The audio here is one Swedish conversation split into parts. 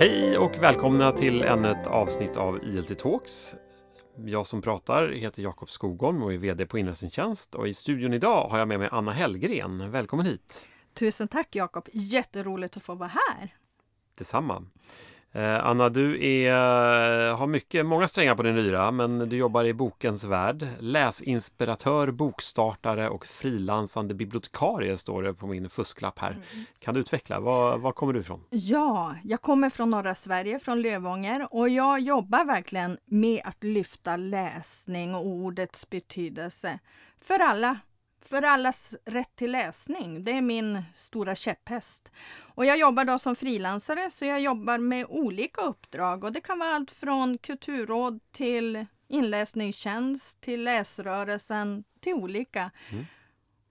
Hej och välkomna till ännu ett avsnitt av ILT Talks. Jag som pratar heter Jakob Skogholm och är VD på Inläsningstjänst och i studion idag har jag med mig Anna Hellgren. Välkommen hit! Tusen tack Jakob! Jätteroligt att få vara här! Detsamma! Eh, Anna, du är, har mycket, många strängar på din lyra, men du jobbar i bokens värld. Läsinspiratör, bokstartare och frilansande bibliotekarie står det på min fusklapp här. Mm. Kan du utveckla? Var, var kommer du ifrån? Ja, jag kommer från norra Sverige, från Lövånger och jag jobbar verkligen med att lyfta läsning och ordets betydelse för alla för allas rätt till läsning. Det är min stora käpphäst. Och jag jobbar då som frilansare så jag jobbar med olika uppdrag och det kan vara allt från kulturråd till inläsningstjänst till läsrörelsen till olika. Mm.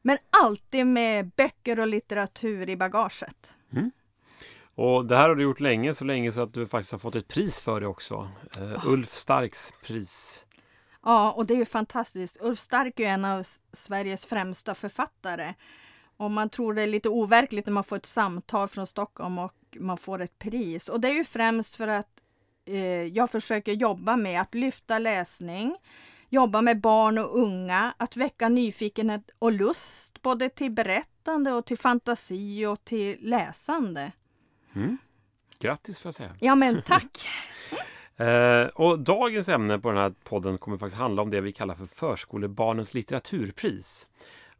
Men alltid med böcker och litteratur i bagaget. Mm. Och det här har du gjort länge, så länge så att du faktiskt har fått ett pris för det också. Uh, Ulf Starks pris. Ja, och det är ju fantastiskt. Ulf Stark är en av Sveriges främsta författare. Och man tror det är lite overkligt när man får ett samtal från Stockholm och man får ett pris. Och det är ju främst för att eh, jag försöker jobba med att lyfta läsning, jobba med barn och unga, att väcka nyfikenhet och lust både till berättande och till fantasi och till läsande. Mm. Grattis får jag säga! Ja men tack! Eh, och dagens ämne på den här podden kommer faktiskt handla om det vi kallar för förskolebarnens litteraturpris.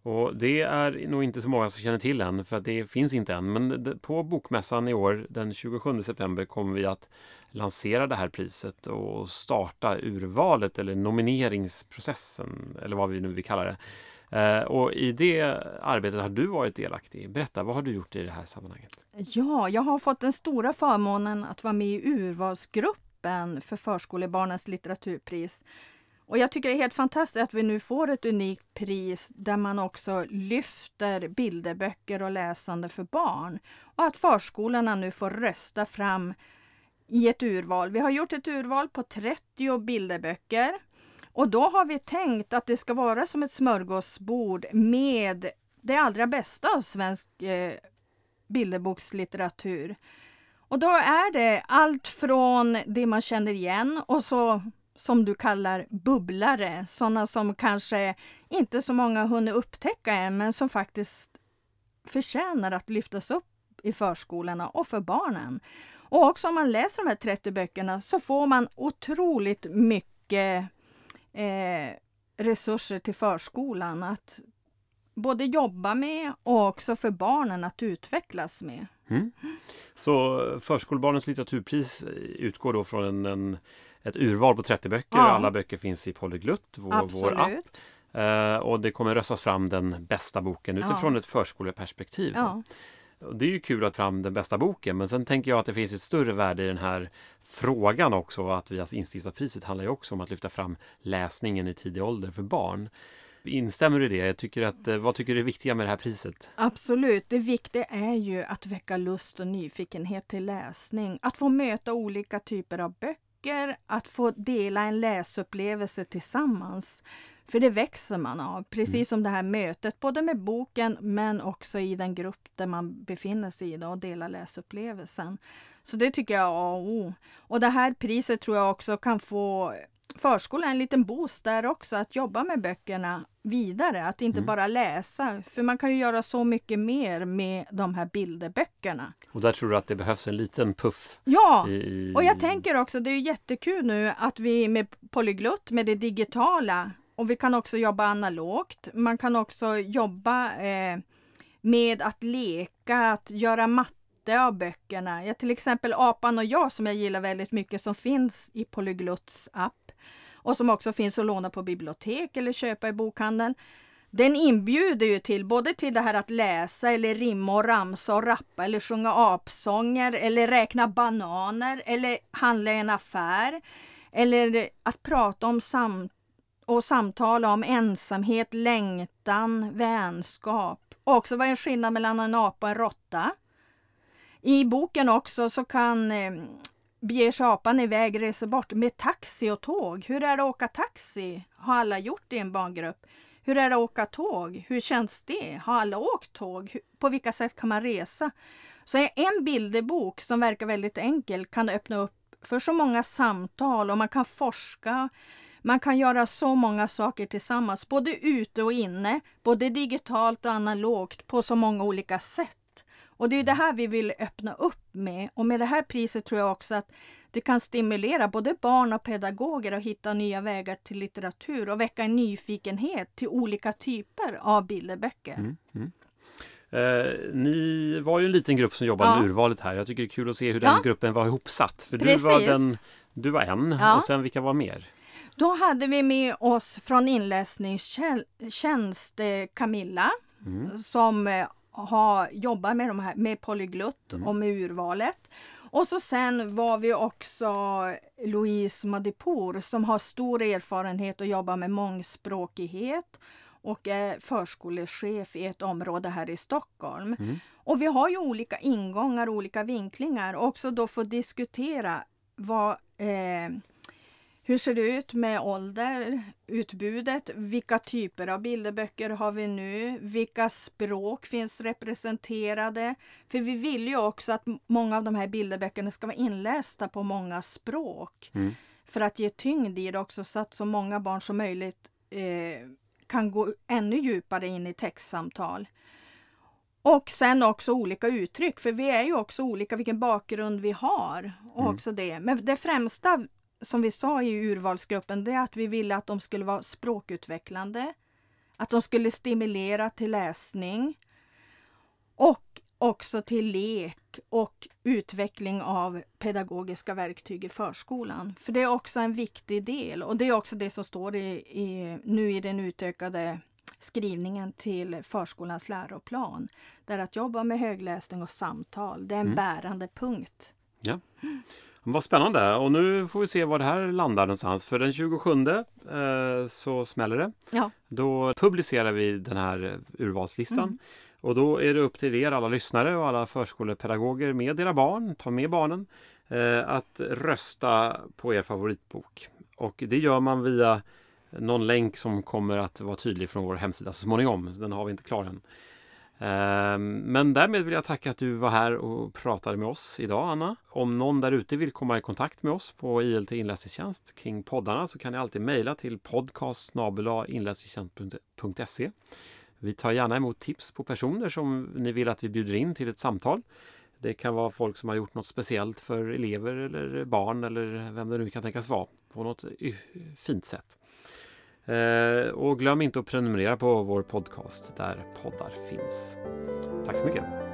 Och det är nog inte så många som känner till än, för att det finns inte än. Men på Bokmässan i år, den 27 september, kommer vi att lansera det här priset och starta urvalet eller nomineringsprocessen, eller vad vi nu vill kalla det. Eh, och i det arbetet har du varit delaktig. Berätta, vad har du gjort i det här sammanhanget? Ja, jag har fått den stora förmånen att vara med i urvalsgrupp gruppen för förskolebarnens litteraturpris. Och jag tycker det är helt fantastiskt att vi nu får ett unikt pris där man också lyfter bilderböcker och läsande för barn. Och att förskolorna nu får rösta fram i ett urval. Vi har gjort ett urval på 30 bilderböcker. Och då har vi tänkt att det ska vara som ett smörgåsbord med det allra bästa av svensk eh, bilderbokslitteratur. Och då är det allt från det man känner igen och så som du kallar bubblare, sådana som kanske inte så många hunnit upptäcka än men som faktiskt förtjänar att lyftas upp i förskolorna och för barnen. Och också om man läser de här 30 böckerna så får man otroligt mycket eh, resurser till förskolan att både jobba med och också för barnen att utvecklas med. Mm. Så Förskolebarnens litteraturpris utgår då från en, en ett urval på 30 böcker. Ja. Alla böcker finns i Polyglutt, vår, vår app. Uh, och det kommer röstas fram den bästa boken utifrån ja. ett förskoleperspektiv. Ja. Det är ju kul att fram den bästa boken men sen tänker jag att det finns ett större värde i den här frågan också. Att vi har instiftat priset handlar ju också om att lyfta fram läsningen i tidig ålder för barn. Instämmer du i det? Jag tycker att, eh, vad tycker du är viktiga med det här priset? Absolut, det viktiga är ju att väcka lust och nyfikenhet till läsning. Att få möta olika typer av böcker, att få dela en läsupplevelse tillsammans. För det växer man av, precis mm. som det här mötet, både med boken men också i den grupp där man befinner sig i och delar läsupplevelsen. Så det tycker jag är A och O. Och det här priset tror jag också kan få förskolan en liten boost där också, att jobba med böckerna vidare, att inte mm. bara läsa. För man kan ju göra så mycket mer med de här bilderböckerna. Och där tror du att det behövs en liten puff? Ja, i... och jag tänker också, det är jättekul nu att vi med Polyglutt, med det digitala, och vi kan också jobba analogt. Man kan också jobba eh, med att leka, att göra matte av böckerna. Ja, till exempel Apan och jag som jag gillar väldigt mycket som finns i Polyglutts app och som också finns att låna på bibliotek eller köpa i bokhandeln. Den inbjuder ju till både till det här att läsa eller rimma och ramsa och rappa eller sjunga apsånger eller räkna bananer eller handla i en affär. Eller att prata om sam och samtala om ensamhet, längtan, vänskap. Och också vad är skillnaden mellan en apa och en råtta? I boken också så kan eh, beger sig apan iväg, reser bort med taxi och tåg. Hur är det att åka taxi? Har alla gjort det i en barngrupp? Hur är det att åka tåg? Hur känns det? Har alla åkt tåg? På vilka sätt kan man resa? Så en bilderbok som verkar väldigt enkel kan öppna upp för så många samtal och man kan forska. Man kan göra så många saker tillsammans, både ute och inne, både digitalt och analogt på så många olika sätt. Och det är det här vi vill öppna upp med. Och med det här priset tror jag också att det kan stimulera både barn och pedagoger att hitta nya vägar till litteratur och väcka en nyfikenhet till olika typer av bilderböcker. Mm, mm. Eh, ni var ju en liten grupp som jobbade ja. med urvalet här. Jag tycker det är kul att se hur den ja. gruppen var ihopsatt. För du var, den, du var en ja. och sen vilka var mer? Då hade vi med oss från inläsningstjänst eh, Camilla mm. som har, jobbar med, de här, med polyglutt mm. och med urvalet. Och så sen var vi också Louise Madipour som har stor erfarenhet och jobbar med mångspråkighet och är förskolechef i ett område här i Stockholm. Mm. Och vi har ju olika ingångar, olika vinklingar och också då få diskutera vad eh, hur ser det ut med ålder, utbudet? Vilka typer av bilderböcker har vi nu? Vilka språk finns representerade? För vi vill ju också att många av de här bilderböckerna ska vara inlästa på många språk. Mm. För att ge tyngd i det också så att så många barn som möjligt eh, kan gå ännu djupare in i textsamtal. Och sen också olika uttryck, för vi är ju också olika vilken bakgrund vi har. Och mm. också det. Men det främsta som vi sa i urvalsgruppen, det är att vi ville att de skulle vara språkutvecklande. Att de skulle stimulera till läsning. Och också till lek och utveckling av pedagogiska verktyg i förskolan. För det är också en viktig del och det är också det som står i, i nu i den utökade skrivningen till förskolans läroplan. Där att jobba med högläsning och samtal, det är en mm. bärande punkt. Ja. Vad spännande och nu får vi se var det här landar någonstans. För den 27 eh, så smäller det. Ja. Då publicerar vi den här urvalslistan. Mm. Och då är det upp till er alla lyssnare och alla förskolepedagoger med era barn, ta med barnen, eh, att rösta på er favoritbok. Och det gör man via någon länk som kommer att vara tydlig från vår hemsida så småningom. Den har vi inte klar än. Ehm, men därmed vill jag tacka att du var här och pratade med oss idag, Anna. Om någon där ute vill komma i kontakt med oss på ILT inläsningstjänst kring poddarna så kan ni alltid mejla till podcast inläsningstjänst.se. Vi tar gärna emot tips på personer som ni vill att vi bjuder in till ett samtal. Det kan vara folk som har gjort något speciellt för elever eller barn eller vem det nu kan tänkas vara på något eh, fint sätt. Eh, och glöm inte att prenumerera på vår podcast där poddar finns. Tack så mycket!